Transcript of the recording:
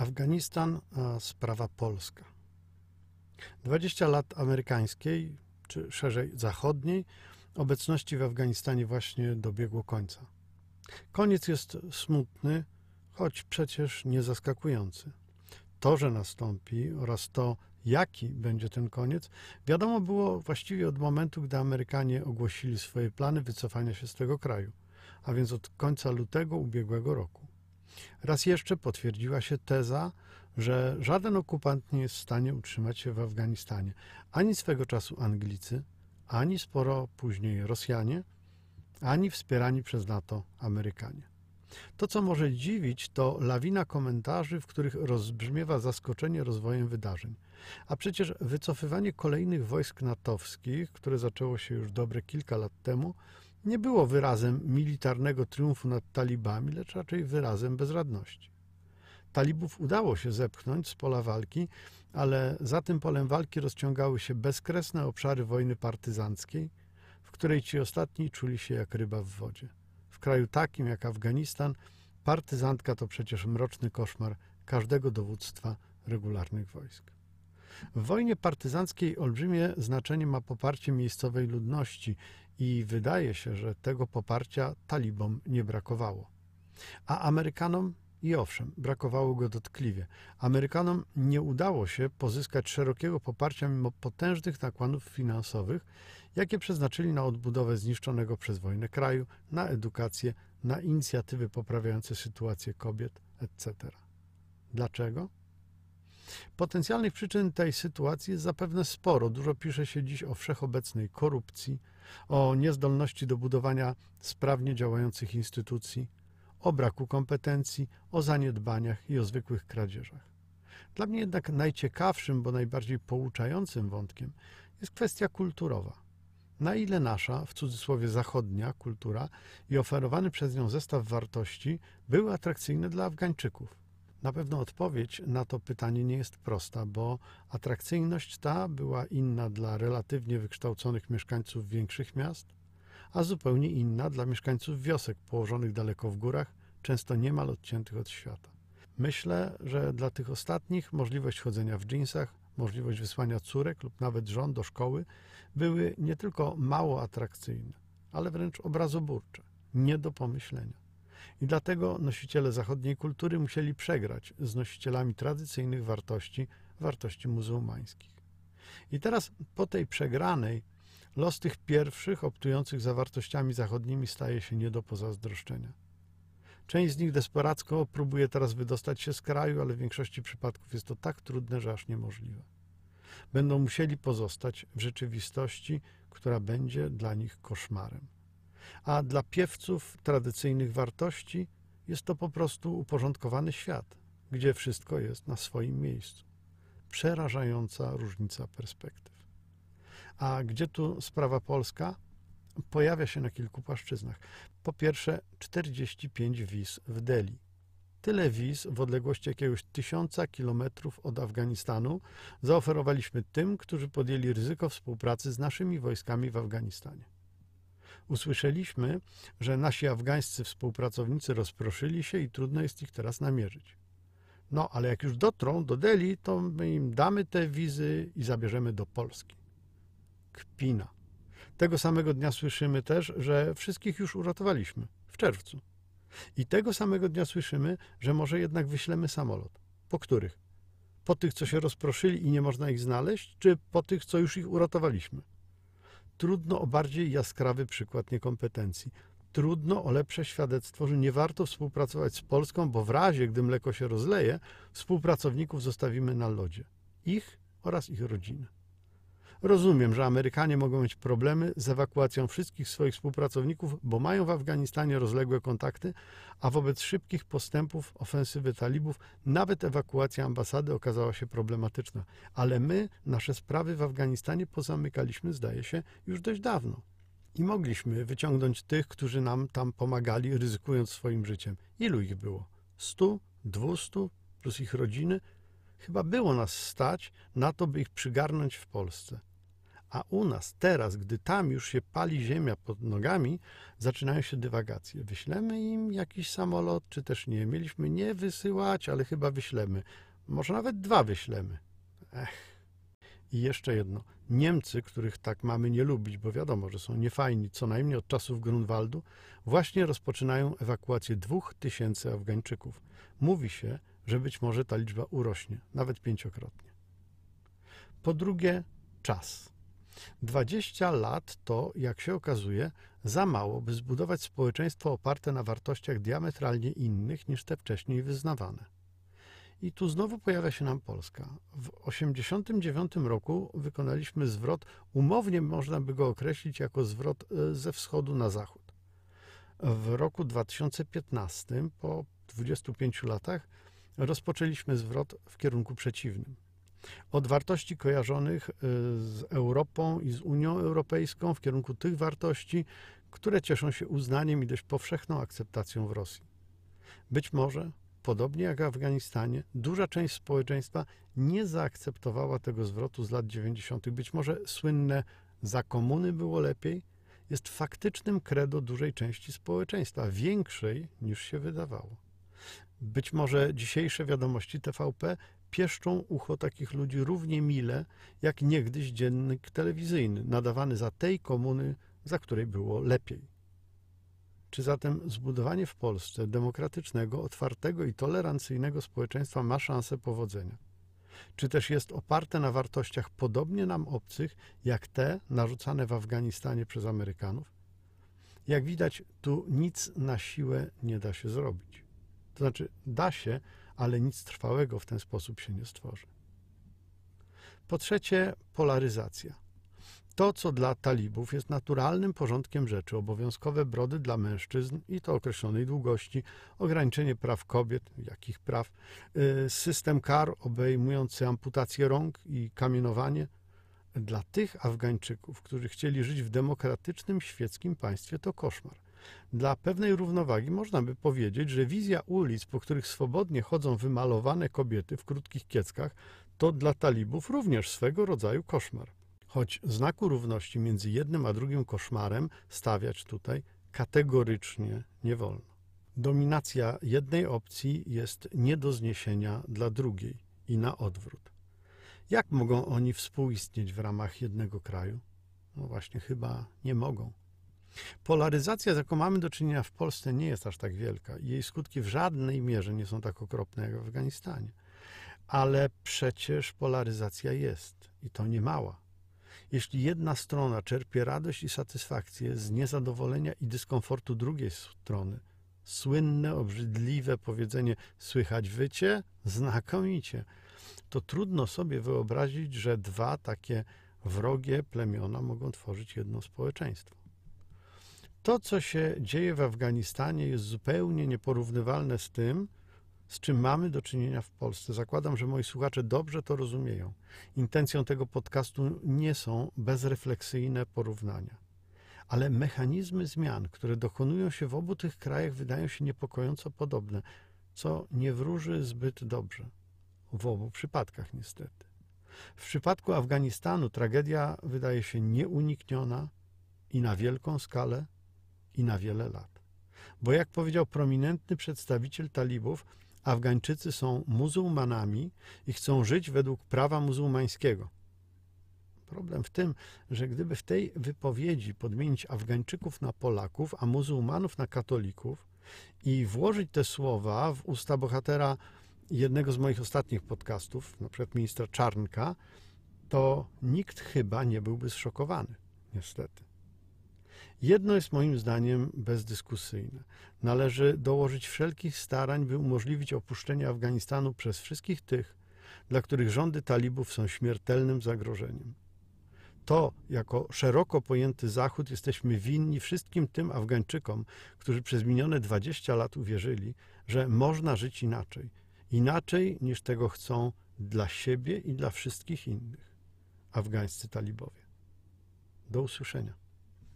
Afganistan, a sprawa polska. 20 lat amerykańskiej, czy szerzej zachodniej, obecności w Afganistanie właśnie dobiegło końca. Koniec jest smutny, choć przecież nie zaskakujący. To, że nastąpi oraz to, jaki będzie ten koniec, wiadomo było właściwie od momentu, gdy Amerykanie ogłosili swoje plany wycofania się z tego kraju, a więc od końca lutego ubiegłego roku. Raz jeszcze potwierdziła się teza, że żaden okupant nie jest w stanie utrzymać się w Afganistanie, ani swego czasu Anglicy, ani sporo później Rosjanie, ani wspierani przez NATO Amerykanie. To, co może dziwić, to lawina komentarzy, w których rozbrzmiewa zaskoczenie rozwojem wydarzeń. A przecież wycofywanie kolejnych wojsk natowskich, które zaczęło się już dobre kilka lat temu, nie było wyrazem militarnego triumfu nad talibami, lecz raczej wyrazem bezradności. Talibów udało się zepchnąć z pola walki, ale za tym polem walki rozciągały się bezkresne obszary wojny partyzanckiej, w której ci ostatni czuli się jak ryba w wodzie. W kraju takim jak Afganistan, partyzantka to przecież mroczny koszmar każdego dowództwa regularnych wojsk. W wojnie partyzanckiej olbrzymie znaczenie ma poparcie miejscowej ludności i wydaje się, że tego poparcia talibom nie brakowało. A Amerykanom i owszem, brakowało go dotkliwie. Amerykanom nie udało się pozyskać szerokiego poparcia mimo potężnych nakładów finansowych, jakie przeznaczyli na odbudowę zniszczonego przez wojnę kraju, na edukację, na inicjatywy poprawiające sytuację kobiet, etc. Dlaczego? Potencjalnych przyczyn tej sytuacji jest zapewne sporo. Dużo pisze się dziś o wszechobecnej korupcji, o niezdolności do budowania sprawnie działających instytucji, o braku kompetencji, o zaniedbaniach i o zwykłych kradzieżach. Dla mnie jednak najciekawszym, bo najbardziej pouczającym wątkiem jest kwestia kulturowa. Na ile nasza, w cudzysłowie zachodnia, kultura i oferowany przez nią zestaw wartości były atrakcyjne dla Afgańczyków? Na pewno odpowiedź na to pytanie nie jest prosta, bo atrakcyjność ta była inna dla relatywnie wykształconych mieszkańców większych miast, a zupełnie inna dla mieszkańców wiosek położonych daleko w górach, często niemal odciętych od świata. Myślę, że dla tych ostatnich możliwość chodzenia w dżinsach, możliwość wysłania córek lub nawet żon do szkoły były nie tylko mało atrakcyjne, ale wręcz obrazoburcze, nie do pomyślenia. I dlatego nosiciele zachodniej kultury musieli przegrać z nosicielami tradycyjnych wartości, wartości muzułmańskich. I teraz po tej przegranej los tych pierwszych, optujących za wartościami zachodnimi, staje się nie do pozazdroszczenia. Część z nich desperacko próbuje teraz wydostać się z kraju, ale w większości przypadków jest to tak trudne, że aż niemożliwe. Będą musieli pozostać w rzeczywistości, która będzie dla nich koszmarem. A dla piewców tradycyjnych wartości jest to po prostu uporządkowany świat, gdzie wszystko jest na swoim miejscu. Przerażająca różnica perspektyw. A gdzie tu sprawa polska? Pojawia się na kilku płaszczyznach. Po pierwsze, 45 wiz w Delhi. Tyle wiz w odległości jakiegoś tysiąca kilometrów od Afganistanu zaoferowaliśmy tym, którzy podjęli ryzyko współpracy z naszymi wojskami w Afganistanie. Usłyszeliśmy, że nasi afgańscy współpracownicy rozproszyli się i trudno jest ich teraz namierzyć. No, ale jak już dotrą do Delhi, to my im damy te wizy i zabierzemy do Polski. Kpina. Tego samego dnia słyszymy też, że wszystkich już uratowaliśmy w czerwcu. I tego samego dnia słyszymy, że może jednak wyślemy samolot. Po których? Po tych, co się rozproszyli i nie można ich znaleźć, czy po tych, co już ich uratowaliśmy? Trudno o bardziej jaskrawy przykład niekompetencji. Trudno o lepsze świadectwo, że nie warto współpracować z Polską, bo w razie, gdy mleko się rozleje, współpracowników zostawimy na lodzie. Ich oraz ich rodziny. Rozumiem, że Amerykanie mogą mieć problemy z ewakuacją wszystkich swoich współpracowników, bo mają w Afganistanie rozległe kontakty, a wobec szybkich postępów ofensywy talibów nawet ewakuacja ambasady okazała się problematyczna. Ale my nasze sprawy w Afganistanie pozamykaliśmy, zdaje się, już dość dawno. I mogliśmy wyciągnąć tych, którzy nam tam pomagali, ryzykując swoim życiem. Ilu ich było? Stu? Dwustu? Plus ich rodziny? Chyba było nas stać na to, by ich przygarnąć w Polsce A u nas teraz, gdy tam już się pali ziemia pod nogami, zaczynają się dywagacje. Wyślemy im jakiś samolot, czy też nie? Mieliśmy nie wysyłać, ale chyba wyślemy. Może nawet dwa wyślemy. Ech. I jeszcze jedno. Niemcy, których tak mamy nie lubić, bo wiadomo, że są niefajni, co najmniej od czasów Grunwaldu, właśnie rozpoczynają ewakuację dwóch tysięcy Afgańczyków. Mówi się, że być może ta liczba urośnie, nawet pięciokrotnie. Po drugie, czas. 20 lat to, jak się okazuje, za mało, by zbudować społeczeństwo oparte na wartościach diametralnie innych niż te wcześniej wyznawane. I tu znowu pojawia się nam Polska. W 1989 roku wykonaliśmy zwrot, umownie można by go określić jako zwrot e, ze wschodu na zachód. W roku 2015, po 25 latach, rozpoczęliśmy zwrot w kierunku przeciwnym. Od wartości kojarzonych e, z Europą i z Unią Europejską w kierunku tych wartości, które cieszą się uznaniem i dość powszechną akceptacją w Rosji. Być może Podobnie jak w Afganistanie, duża część społeczeństwa nie zaakceptowała tego zwrotu z lat 90. Być może słynne za komuny było lepiej jest faktycznym credo dużej części społeczeństwa, większej niż się wydawało. Być może dzisiejsze wiadomości TVP pieszczą ucho takich ludzi równie mile, jak niegdyś dziennik telewizyjny, nadawany za tej komuny, za której było lepiej. Czy zatem zbudowanie w Polsce demokratycznego, otwartego i tolerancyjnego społeczeństwa ma szansę powodzenia? Czy też jest oparte na wartościach podobnie nam obcych, jak te narzucane w Afganistanie przez Amerykanów? Jak widać, tu nic na siłę nie da się zrobić. To znaczy, da się, ale nic trwałego w ten sposób się nie stworzy. Po trzecie, polaryzacja. To, co dla talibów jest naturalnym porządkiem rzeczy, obowiązkowe brody dla mężczyzn i to określonej długości, ograniczenie praw kobiet, jakich praw, y, system kar obejmujący amputację rąk i kamienowanie, dla tych Afgańczyków, którzy chcieli żyć w demokratycznym, świeckim państwie, to koszmar. Dla pewnej równowagi można by powiedzieć, że wizja ulic, po których swobodnie chodzą wymalowane kobiety w krótkich kieckach, to dla talibów również swego rodzaju koszmar choć znaku równości między jednym a drugim koszmarem stawiać tutaj kategorycznie nie wolno. Dominacja jednej opcji jest nie do zniesienia dla drugiej i na odwrót. Jak mogą oni współistnieć w ramach jednego kraju? No właśnie, chyba nie mogą. Polaryzacja, z jaką mamy do czynienia w Polsce, nie jest aż tak wielka jej skutki w żadnej mierze nie są tak okropne jak w Afganistanie. Ale przecież polaryzacja jest i to nie mała. Jeśli jedna strona czerpie radość i satysfakcję z niezadowolenia i dyskomfortu drugiej strony, słynne, obrzydliwe powiedzenie słychać wycie, znakomicie, to trudno sobie wyobrazić, że dwa takie wrogie plemiona mogą tworzyć jedno społeczeństwo. To, co się dzieje w Afganistanie, jest zupełnie nieporównywalne z tym, z czym mamy do czynienia w Polsce. Zakładam, że moi słuchacze dobrze to rozumieją. Intencją tego podcastu nie są bezrefleksyjne porównania. Ale mechanizmy zmian, które dokonują się w obu tych krajach, wydają się niepokojąco podobne, co nie wróży zbyt dobrze. W obu przypadkach, niestety. W przypadku Afganistanu tragedia wydaje się nieunikniona i na wielką skalę, i na wiele lat. Bo jak powiedział prominentny przedstawiciel talibów, Afgańczycy są muzułmanami i chcą żyć według prawa muzułmańskiego. Problem w tym, że gdyby w tej wypowiedzi podmienić Afgańczyków na Polaków, a muzułmanów na katolików i włożyć te słowa w usta bohatera jednego z moich ostatnich podcastów, na przykład ministra Czarnka, to nikt chyba nie byłby zszokowany, niestety. Jedno jest moim zdaniem bezdyskusyjne. Należy dołożyć wszelkich starań, by umożliwić opuszczenie Afganistanu przez wszystkich tych, dla których rządy talibów są śmiertelnym zagrożeniem. To, jako szeroko pojęty Zachód, jesteśmy winni wszystkim tym Afgańczykom, którzy przez minione 20 lat uwierzyli, że można żyć inaczej. Inaczej niż tego chcą dla siebie i dla wszystkich innych afgańscy talibowie. Do usłyszenia.